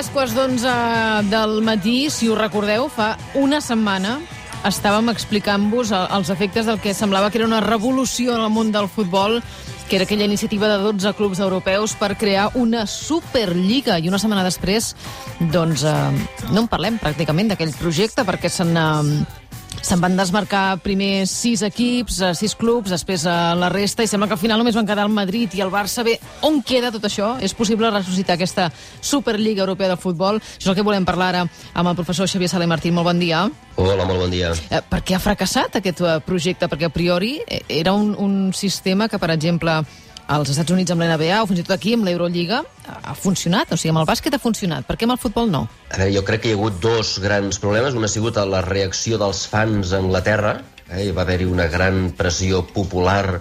tres quarts d'onze del matí, si us recordeu, fa una setmana estàvem explicant-vos els efectes del que semblava que era una revolució en el món del futbol, que era aquella iniciativa de 12 clubs europeus per crear una Superliga. I una setmana després, doncs, eh, no en parlem pràcticament d'aquell projecte perquè se'n... Eh, Se'n van desmarcar primer sis equips, eh, sis clubs, després eh, la resta, i sembla que al final només van quedar el Madrid i el Barça. Bé, on queda tot això? És possible ressuscitar aquesta Superliga Europea de Futbol? Això és el que volem parlar ara amb el professor Xavier Sala Martín. Molt bon dia. Hola, molt bon dia. Eh, per què ha fracassat aquest eh, projecte? Perquè a priori era un, un sistema que, per exemple, als Estats Units amb l'NBA o fins i tot aquí amb l'Eurolliga ha funcionat, o sigui, amb el bàsquet ha funcionat. Per què amb el futbol no? A veure, jo crec que hi ha hagut dos grans problemes. Un ha sigut la reacció dels fans a Anglaterra. Eh? Hi va haver-hi una gran pressió popular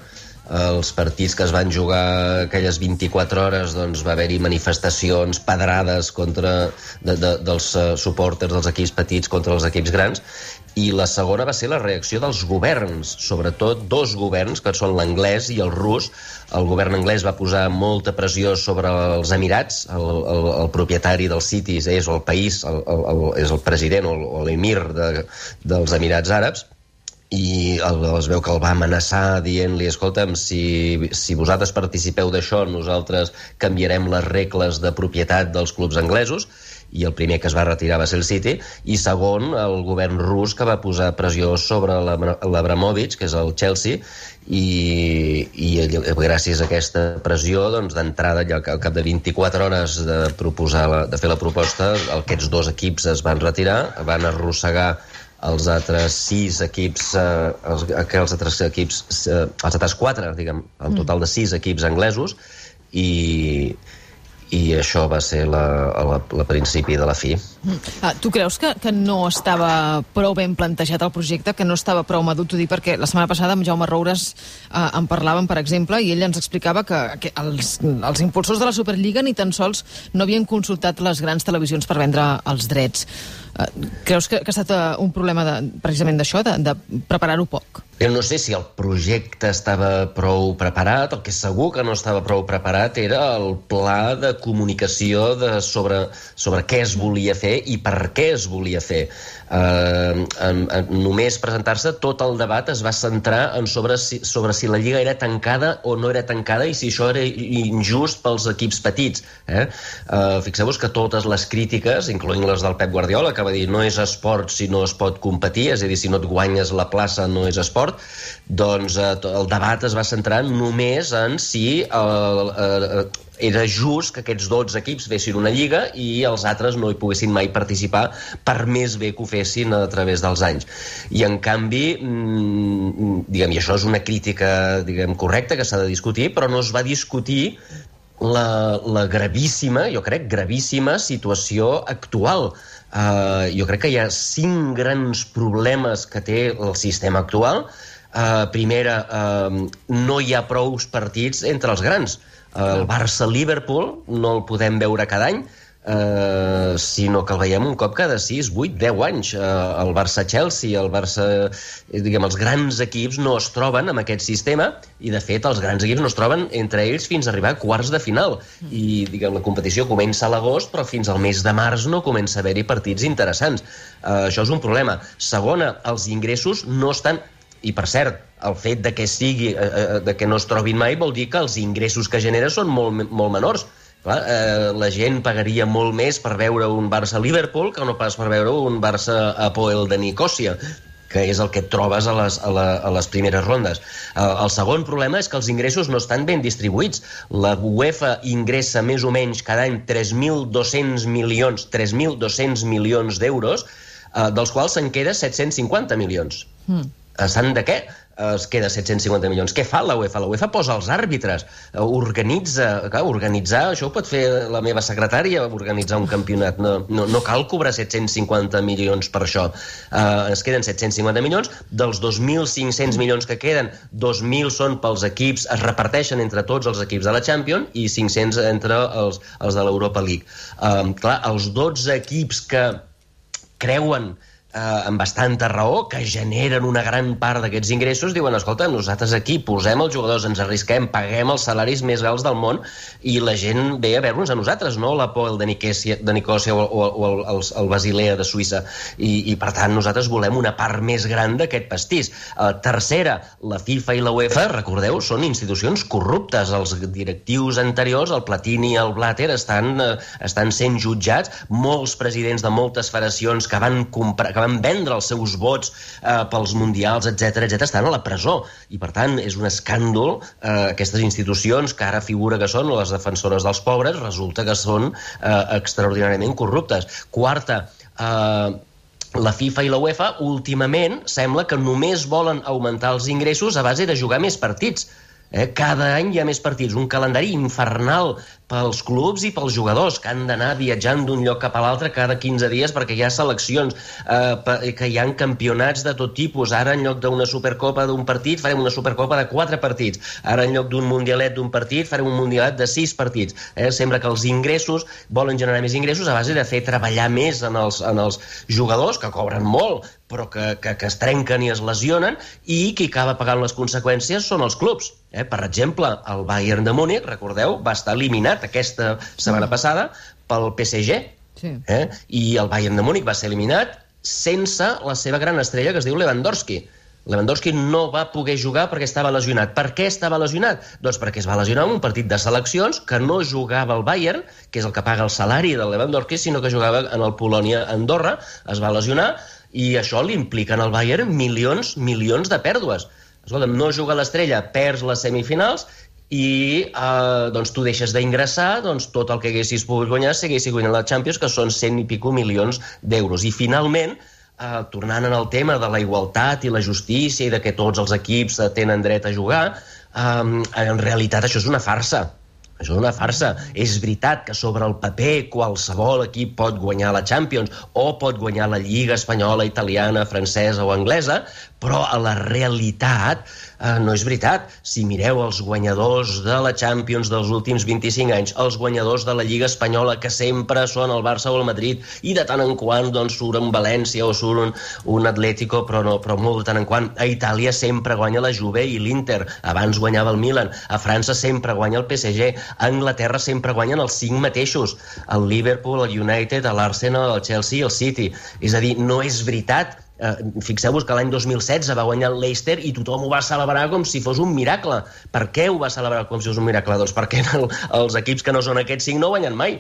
els partits que es van jugar aquelles 24 hores doncs va haver-hi manifestacions pedrades contra de, de, dels uh, dels equips petits contra els equips grans i la segona va ser la reacció dels governs, sobretot dos governs, que són l'anglès i el rus. El govern anglès va posar molta pressió sobre els Emirats, el, el, el propietari dels citis és el país, el, el, el, és el president o l'emir de, dels Emirats Àrabs, i es veu que el va amenaçar dient-li, escolta'm, si, si vosaltres participeu d'això, nosaltres canviarem les regles de propietat dels clubs anglesos, i el primer que es va retirar va ser el City, i segon, el govern rus que va posar pressió sobre l'Abramovich, que és el Chelsea, i, i gràcies a aquesta pressió, doncs, d'entrada, ja al cap de 24 hores de, proposar la, de fer la proposta, aquests dos equips es van retirar, van arrossegar els altres sis equips, eh, els, els altres equips, eh, els altres quatre, diguem, el total de sis equips anglesos, i, i això va ser la, la, la principi de la fi. Mm. Ah, tu creus que, que no estava prou ben plantejat el projecte, que no estava prou madur? T'ho dic perquè la setmana passada amb Jaume Roures eh, en parlàvem, per exemple, i ell ens explicava que, que els, els impulsors de la Superliga ni tan sols no havien consultat les grans televisions per vendre els drets. Eh, creus que, que ha estat eh, un problema de, precisament d'això, de, de preparar-ho poc? Jo no sé si el projecte estava prou preparat, el que segur que no estava prou preparat era el pla de comunicació de sobre, sobre què es volia fer i per què es volia fer eh, en, en només presentar-se, tot el debat es va centrar en sobre si, sobre si la Lliga era tancada o no era tancada i si això era injust pels equips petits. Eh? Eh, Fixeu-vos que totes les crítiques, incloent les del Pep Guardiola, que va dir no és esport si no es pot competir, és a dir, si no et guanyes la plaça no és esport, doncs eh, el debat es va centrar només en si eh, eh, era just que aquests 12 equips fessin una lliga i els altres no hi poguessin mai participar per més bé que ho fessin a través dels anys. I en canvi, mmm, diguem, i això és una crítica diguem, correcta que s'ha de discutir, però no es va discutir la, la gravíssima, jo crec, gravíssima situació actual. Uh, jo crec que hi ha cinc grans problemes que té el sistema actual. Uh, primera, uh, no hi ha prous partits entre els grans. El Barça-Liverpool no el podem veure cada any, eh, sinó que el veiem un cop cada 6, 8, 10 anys. Eh, el Barça-Chelsea, el Barça... Eh, diguem, els grans equips no es troben amb aquest sistema i, de fet, els grans equips no es troben entre ells fins a arribar a quarts de final. I, diguem, la competició comença a l'agost, però fins al mes de març no comença a haver-hi partits interessants. Eh, això és un problema. Segona, els ingressos no estan i, per cert, el fet de que sigui, eh, eh, de que no es trobin mai vol dir que els ingressos que genera són molt, molt menors. Clar, eh, la gent pagaria molt més per veure un Barça-Liverpool que no pas per veure un Barça-Apoel de Nicòsia que és el que et trobes a les, a, la, a les primeres rondes. Eh, el segon problema és que els ingressos no estan ben distribuïts. La UEFA ingressa més o menys cada any 3.200 milions, 3.200 milions d'euros, eh, dels quals se'n queda 750 milions. Mm Sant de què? Es queda 750 milions. Què fa la UEFA? La UEFA posa els àrbitres, eh, organitza... Clar, organitzar, això ho pot fer la meva secretària, organitzar un campionat. No, no, no cal cobrar 750 milions per això. Uh, es queden 750 milions. Dels 2.500 milions que queden, 2.000 són pels equips, es reparteixen entre tots els equips de la Champions i 500 entre els, els de l'Europa League. Uh, clar, els 12 equips que creuen eh, amb bastanta raó, que generen una gran part d'aquests ingressos, diuen, escolta, nosaltres aquí posem els jugadors, ens arrisquem, paguem els salaris més alts del món i la gent ve a veure-nos a nosaltres, no la Poel de Nicòsia, de Nicòsia o, o, o el, el Basilea de Suïssa. I, I, per tant, nosaltres volem una part més gran d'aquest pastís. Eh, tercera, la FIFA i la UEFA, recordeu, són institucions corruptes. Els directius anteriors, el Platini i el Blatter, estan, eh, estan sent jutjats. Molts presidents de moltes federacions que van comprar, que van vendre els seus vots eh, pels mundials, etc etc estan a la presó. I, per tant, és un escàndol eh, aquestes institucions que ara figura que són les defensores dels pobres, resulta que són eh, extraordinàriament corruptes. Quarta, eh, la FIFA i la UEFA últimament sembla que només volen augmentar els ingressos a base de jugar més partits. Eh? Cada any hi ha més partits, un calendari infernal pels clubs i pels jugadors, que han d'anar viatjant d'un lloc cap a l'altre cada 15 dies perquè hi ha seleccions, eh, que hi han campionats de tot tipus. Ara, en lloc d'una supercopa d'un partit, farem una supercopa de 4 partits. Ara, en lloc d'un mundialet d'un partit, farem un mundialet de 6 partits. Eh? Sembla que els ingressos volen generar més ingressos a base de fer treballar més en els, en els jugadors, que cobren molt, però que, que, que es trenquen i es lesionen, i qui acaba pagant les conseqüències són els clubs. Eh? Per exemple, el Bayern de Múnich, recordeu, va estar eliminat aquesta setmana passada pel PSG. Sí. Eh? I el Bayern de Múnich va ser eliminat sense la seva gran estrella, que es diu Lewandowski. Lewandowski no va poder jugar perquè estava lesionat. Per què estava lesionat? Doncs perquè es va lesionar en un partit de seleccions que no jugava el Bayern, que és el que paga el salari del Lewandowski, sinó que jugava en el Polònia-Andorra, es va lesionar, i això li implica en el Bayern milions, milions de pèrdues. Escolta'm, no juga l'estrella, perds les semifinals i eh, doncs tu deixes d'ingressar doncs, tot el que haguessis pogut guanyar si haguessis guanyat la Champions, que són 100 i pico milions d'euros. I finalment, eh, tornant en el tema de la igualtat i la justícia i de que tots els equips tenen dret a jugar, eh, en realitat això és una farsa. Això és una farsa. És veritat que sobre el paper qualsevol equip pot guanyar la Champions o pot guanyar la Lliga espanyola, italiana, francesa o anglesa, però a la realitat eh, no és veritat. Si mireu els guanyadors de la Champions dels últims 25 anys, els guanyadors de la Lliga Espanyola, que sempre són el Barça o el Madrid, i de tant en quant doncs, surt un València o surt un, un Atlético, però, no, però molt de tant en quant. A Itàlia sempre guanya la Juve i l'Inter, abans guanyava el Milan. A França sempre guanya el PSG. A Anglaterra sempre guanyen els cinc mateixos. El Liverpool, el United, l'Arsenal, el Chelsea i el City. És a dir, no és veritat Eh, Fixeu-vos que l'any 2016 va guanyar el Leicester i tothom ho va celebrar com si fos un miracle. Per què ho va celebrar com si fos un miracle? Doncs perquè el, els equips que no són aquests cinc no guanyen mai.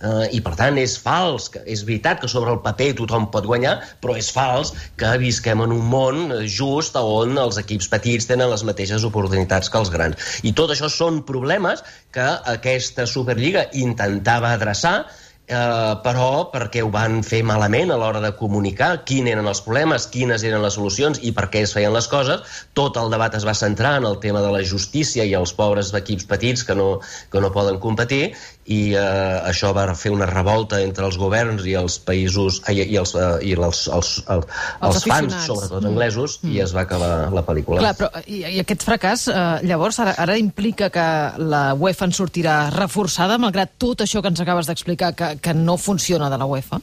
Uh, I, per tant, és fals. Que, és veritat que sobre el paper tothom pot guanyar, però és fals que visquem en un món just on els equips petits tenen les mateixes oportunitats que els grans. I tot això són problemes que aquesta Superliga intentava adreçar eh, però perquè ho van fer malament a l'hora de comunicar quins eren els problemes, quines eren les solucions i per què es feien les coses, tot el debat es va centrar en el tema de la justícia i els pobres equips petits que no, que no poden competir i eh, això va fer una revolta entre els governs i els països i, i els, eh, i els, els, els, els fans, sobretot anglesos, mm. i es va acabar la pel·lícula. Clar, però i, i aquest fracàs, eh, llavors, ara, ara implica que la UEFA en sortirà reforçada, malgrat tot això que ens acabes d'explicar, que, que no funciona de la UEFA?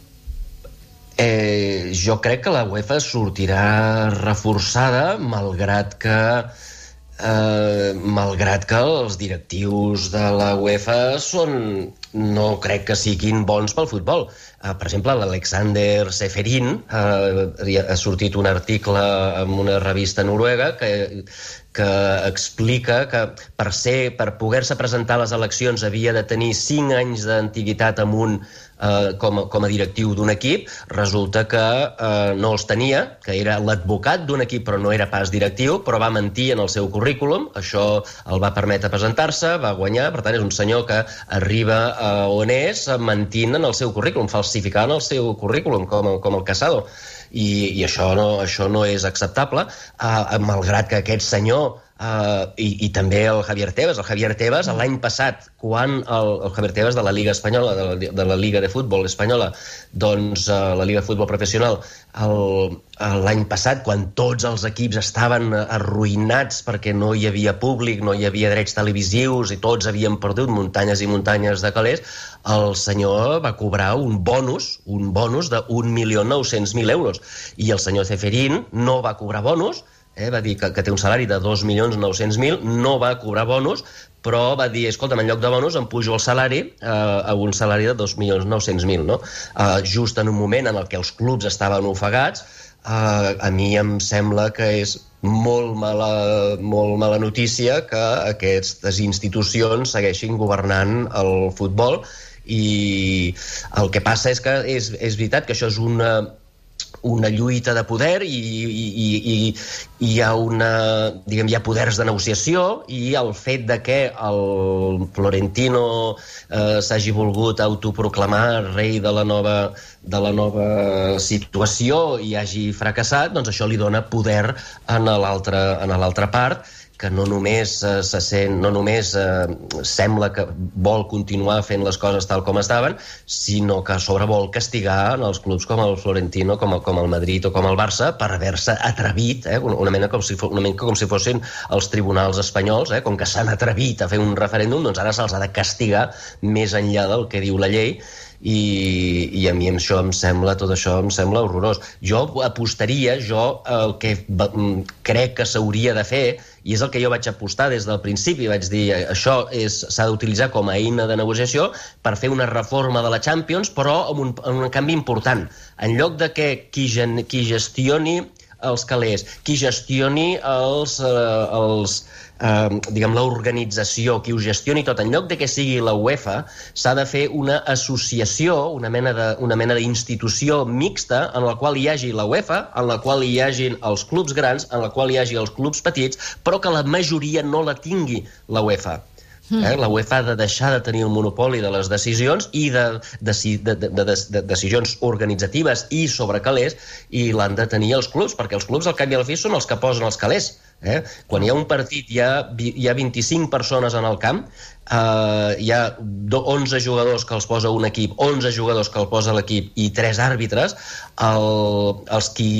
Eh, jo crec que la UEFA sortirà reforçada, malgrat que eh, malgrat que els directius de la UEFA són, no crec que siguin bons pel futbol. Eh, per exemple, l'Alexander Seferin eh, ha sortit un article en una revista noruega que, que explica que per, ser, per poder-se presentar a les eleccions havia de tenir 5 anys d'antiguitat amunt eh, com, a, com a directiu d'un equip, resulta que eh, no els tenia, que era l'advocat d'un equip però no era pas directiu, però va mentir en el seu currículum, això el va permetre presentar-se, va guanyar, per tant és un senyor que arriba a on és mentint en el seu currículum, falsificant el seu currículum, com, com el Casado. I, i això, no, això no és acceptable, eh, malgrat que aquest senyor Uh, i, i també el Javier Tebas. El Javier Tebas, l'any passat, quan el, el Javier Tebas de la Liga Espanyola, de la, de la Liga de Futbol Espanyola, doncs uh, la Liga de Futbol Professional, l'any passat, quan tots els equips estaven arruïnats perquè no hi havia públic, no hi havia drets televisius i tots havien perdut muntanyes i muntanyes de calés, el senyor va cobrar un bonus, un bonus de 1.900.000 euros. I el senyor Ceferín no va cobrar bonus, eh, va dir que, que té un salari de 2.900.000, no va cobrar bonus, però va dir, escolta, en lloc de bonus em pujo el salari eh, a un salari de 2.900.000, no? Eh, just en un moment en el que els clubs estaven ofegats, eh, a mi em sembla que és molt mala, molt mala notícia que aquestes institucions segueixin governant el futbol i el que passa és que és, és veritat que això és una una lluita de poder i, i, i, i hi ha una, diguem, hi ha poders de negociació i el fet de que el Florentino eh, s'hagi volgut autoproclamar rei de la nova de la nova situació i hagi fracassat, doncs això li dona poder en l'altra part que no només eh, se sent, no només eh, sembla que vol continuar fent les coses tal com estaven, sinó que a sobre vol castigar en els clubs com el Florentino, com el, com el Madrid o com el Barça per haver-se atrevit, eh, una, mena com si, una mena com si fossin els tribunals espanyols, eh, com que s'han atrevit a fer un referèndum, doncs ara se'ls ha de castigar més enllà del que diu la llei i, i a mi això em sembla, tot això em sembla horrorós. Jo apostaria, jo el que crec que s'hauria de fer i és el que jo vaig apostar des del principi, vaig dir això s'ha d'utilitzar com a eina de negociació per fer una reforma de la Champions, però amb un, amb un canvi important. En lloc de que qui, gen, qui gestioni els calés, qui gestioni els, eh, els, eh, diguem, l'organització, qui ho gestioni tot, en lloc de que sigui la UEFA, s'ha de fer una associació, una mena de, una mena d'institució mixta en la qual hi hagi la UEFA, en la qual hi hagin els clubs grans, en la qual hi hagi els clubs petits, però que la majoria no la tingui la UEFA. Mm. Eh? La UEFA ha de deixar de tenir el monopoli de les decisions i de, de, de, de, de, de decisions organitzatives i sobre calés i l'han de tenir els clubs, perquè els clubs al cap i al fi són els que posen els calés. Eh? Quan hi ha un partit, hi ha, hi ha 25 persones en el camp, eh, hi ha 11 jugadors que els posa un equip, 11 jugadors que el posa l'equip i 3 àrbitres, el, els qui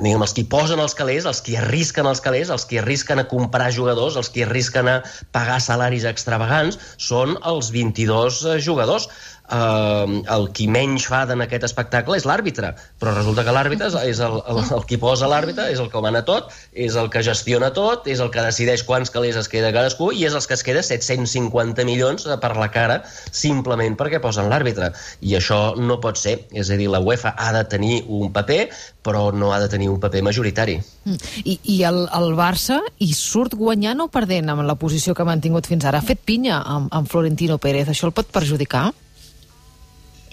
diguem, els qui posen els calés, els qui arrisquen els calés, els qui arrisquen a comprar jugadors, els qui arrisquen a pagar salaris extravagants, són els 22 eh, jugadors eh, el qui menys fa en aquest espectacle és l'àrbitre, però resulta que l'àrbitre és, el, el, el qui posa l'àrbitre, és el que mana tot, és el que gestiona tot, és el que decideix quants calés es queda cadascú i és el que es queda 750 milions per la cara simplement perquè posen l'àrbitre. I això no pot ser. És a dir, la UEFA ha de tenir un paper, però no ha de tenir un paper majoritari. Mm. I, i el, el Barça hi surt guanyant o perdent amb la posició que ha mantingut fins ara? Ha fet pinya amb, amb Florentino Pérez. Això el pot perjudicar?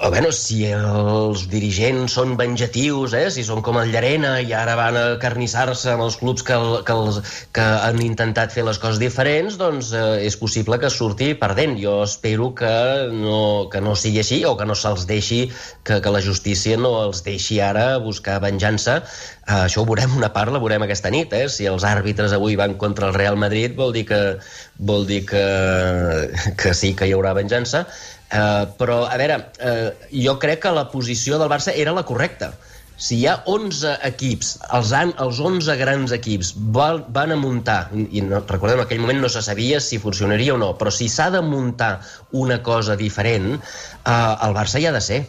O bueno, si els dirigents són venjatius, eh, si són com el Llarena i ara van a carnissar-se amb els clubs que, que, els, que han intentat fer les coses diferents, doncs eh, és possible que surti perdent. Jo espero que no, que no sigui així o que no se'ls deixi, que, que la justícia no els deixi ara buscar venjança. Eh, això ho veurem una part, la veurem aquesta nit. Eh? Si els àrbitres avui van contra el Real Madrid vol dir que, vol dir que, que sí que hi haurà venjança Uh, però, a veure, uh, jo crec que la posició del Barça era la correcta. Si hi ha 11 equips, els, han, els 11 grans equips van, van a muntar, i no, recordem, en aquell moment no se sabia si funcionaria o no, però si s'ha de muntar una cosa diferent, uh, el Barça hi ha de ser.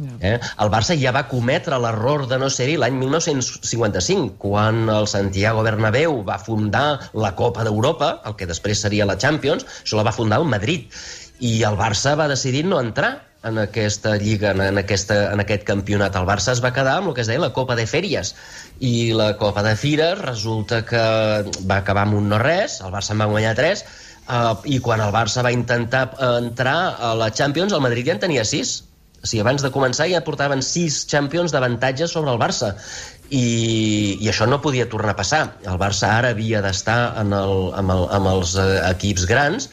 Eh? El Barça ja va cometre l'error de no ser-hi l'any 1955, quan el Santiago Bernabéu va fundar la Copa d'Europa, el que després seria la Champions, això la va fundar el Madrid i el Barça va decidir no entrar en aquesta lliga, en, aquesta, en aquest campionat. El Barça es va quedar amb el que es deia la Copa de Fèries. I la Copa de Fires resulta que va acabar amb un no-res, el Barça en va guanyar 3, uh, i quan el Barça va intentar entrar a la Champions, el Madrid ja en tenia 6. O sigui, abans de començar ja portaven 6 Champions d'avantatge sobre el Barça. I, i això no podia tornar a passar. El Barça ara havia d'estar el, amb, el, amb els eh, equips grans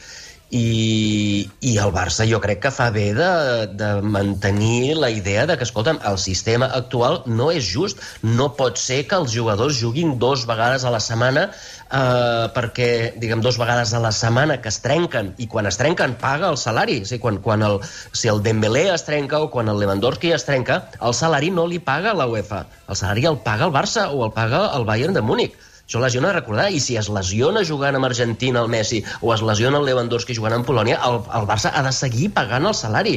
i, i el Barça jo crec que fa bé de, de mantenir la idea de que, escolta'm, el sistema actual no és just. No pot ser que els jugadors juguin dos vegades a la setmana eh, perquè, diguem, dos vegades a la setmana que es trenquen, i quan es trenquen paga el salari. O sigui, quan, quan el, si el Dembélé es trenca o quan el Lewandowski es trenca, el salari no li paga la UEFA. El salari el paga el Barça o el paga el Bayern de Múnich. Això les de recordar, i si es lesiona jugant amb Argentina el Messi o es lesiona el Lewandowski jugant amb Polònia, el, el Barça ha de seguir pagant el salari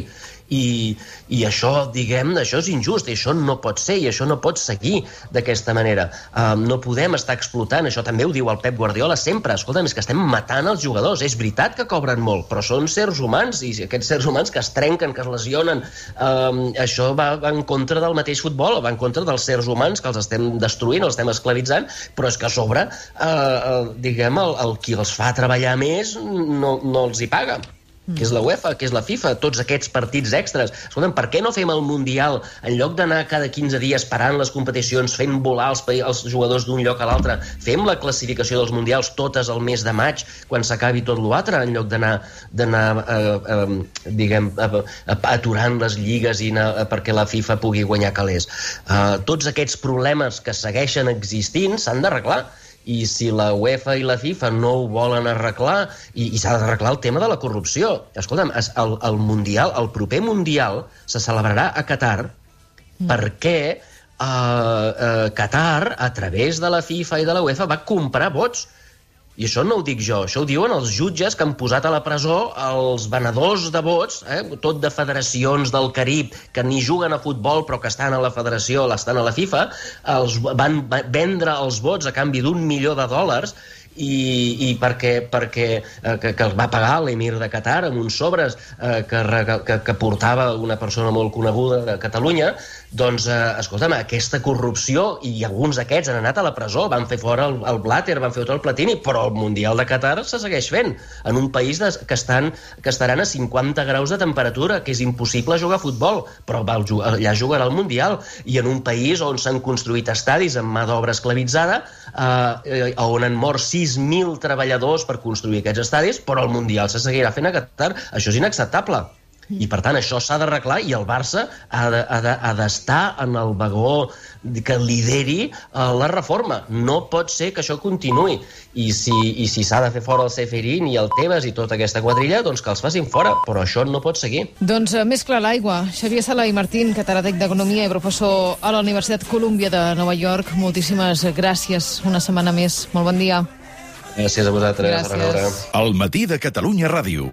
i, i això, diguem, això és injust, i això no pot ser, i això no pot seguir d'aquesta manera. Um, no podem estar explotant, això també ho diu el Pep Guardiola sempre, escolta'm, és que estem matant els jugadors, és veritat que cobren molt, però són sers humans, i aquests sers humans que es trenquen, que es lesionen, um, això va, va en contra del mateix futbol, va en contra dels sers humans que els estem destruint, els estem esclavitzant, però és que a sobre, uh, uh, diguem, el, el qui els fa treballar més no, no els hi paga que és la UEFA, que és la FIFA, tots aquests partits extras. Escolta'm, per què no fem el Mundial en lloc d'anar cada 15 dies parant les competicions, fent volar els, els jugadors d'un lloc a l'altre, fem la classificació dels Mundials totes al mes de maig, quan s'acabi tot l'altre, en lloc d'anar d'anar eh, eh, diguem, eh, aturant les lligues i anar, eh, perquè la FIFA pugui guanyar calés. Eh, tots aquests problemes que segueixen existint s'han d'arreglar i si la UEFA i la FIFA no ho volen arreglar i, i s'ha d'arreglar el tema de la corrupció. Escolta'm, el, el Mundial, el proper Mundial se celebrarà a Qatar. Mm. perquè uh, uh, Qatar, a través de la FIFA i de la UEFA, va comprar vots i això no ho dic jo, això ho diuen els jutges que han posat a la presó els venedors de vots, eh, tot de federacions del Carib que ni juguen a futbol però que estan a la federació, estan a la FIFA, els van vendre els vots a canvi d'un milió de dòlars i, i perquè, perquè eh, que, que el va pagar l'emir de Qatar amb uns sobres eh, que, que, que portava una persona molt coneguda de Catalunya, doncs, eh, escolta'm, aquesta corrupció, i alguns d'aquests han anat a la presó, van fer fora el, el Blatter, van fer tot el Platini, però el Mundial de Qatar se segueix fent, en un país de, que, estan, que estaran a 50 graus de temperatura, que és impossible jugar a futbol, però va, allà jugarà el Mundial, i en un país on s'han construït estadis amb mà d'obra esclavitzada, eh, on han mort 6.000 treballadors per construir aquests estadis, però el Mundial se seguirà fent a Qatar. Això és inacceptable. I, per tant, això s'ha d'arreglar i el Barça ha d'estar de, en el vagó que lideri uh, la reforma. No pot ser que això continuï. I si i si s'ha de fer fora el Seferín i el Tebas i tota aquesta quadrilla, doncs que els facin fora. Però això no pot seguir. Doncs uh, més clar l'aigua. Xavier Sala i Martín, catedràtic d'Economia i professor a la Universitat Colúmbia de Nova York. Moltíssimes gràcies. Una setmana més. Molt bon dia. Gràcies a vosaltres. Gràcies. El matí de Catalunya Ràdio.